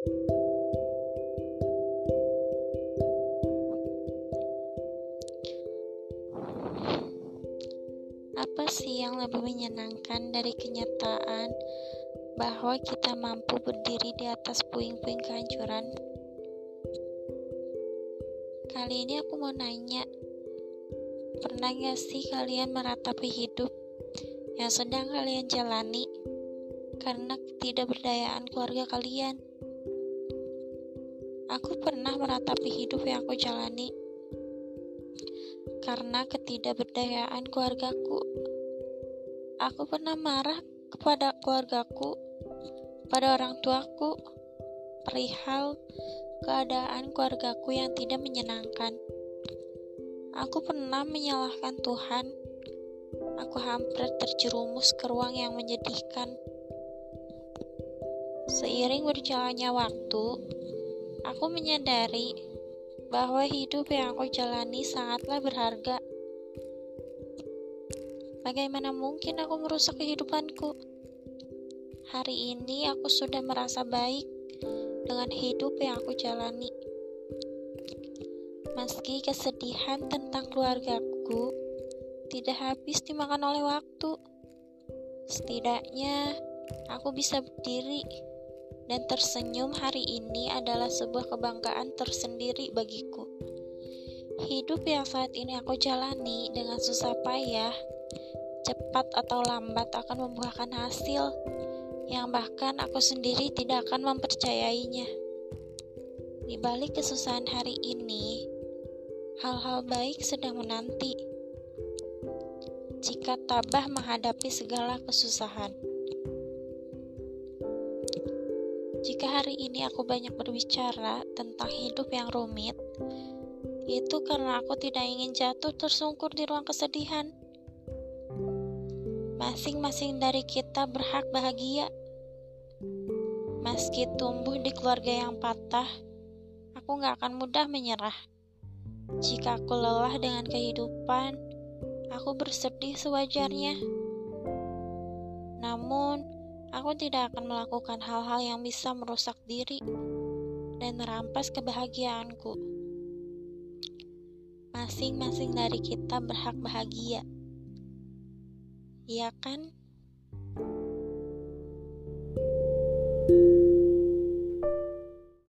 Apa sih yang lebih menyenangkan dari kenyataan bahwa kita mampu berdiri di atas puing-puing kehancuran? Kali ini aku mau nanya, pernah gak sih kalian meratapi hidup yang sedang kalian jalani karena ketidakberdayaan keluarga kalian? Aku pernah meratapi hidup yang aku jalani karena ketidakberdayaan keluargaku. Aku pernah marah kepada keluargaku, pada orang tuaku, perihal keadaan keluargaku yang tidak menyenangkan. Aku pernah menyalahkan Tuhan. Aku hampir terjerumus ke ruang yang menyedihkan. Seiring berjalannya waktu, aku menyadari bahwa hidup yang aku jalani sangatlah berharga. Bagaimana mungkin aku merusak kehidupanku? Hari ini aku sudah merasa baik dengan hidup yang aku jalani. Meski kesedihan tentang keluargaku tidak habis dimakan oleh waktu, setidaknya aku bisa berdiri dan tersenyum hari ini adalah sebuah kebanggaan tersendiri bagiku. Hidup yang saat ini aku jalani dengan susah payah, cepat atau lambat akan membuahkan hasil yang bahkan aku sendiri tidak akan mempercayainya. Di balik kesusahan hari ini, hal-hal baik sedang menanti. Jika tabah menghadapi segala kesusahan. Jika hari ini aku banyak berbicara tentang hidup yang rumit, itu karena aku tidak ingin jatuh tersungkur di ruang kesedihan. Masing-masing dari kita berhak bahagia. Meski tumbuh di keluarga yang patah, aku gak akan mudah menyerah. Jika aku lelah dengan kehidupan, aku bersedih sewajarnya. Namun, Aku tidak akan melakukan hal-hal yang bisa merusak diri dan merampas kebahagiaanku. Masing-masing dari kita berhak bahagia. Iya kan?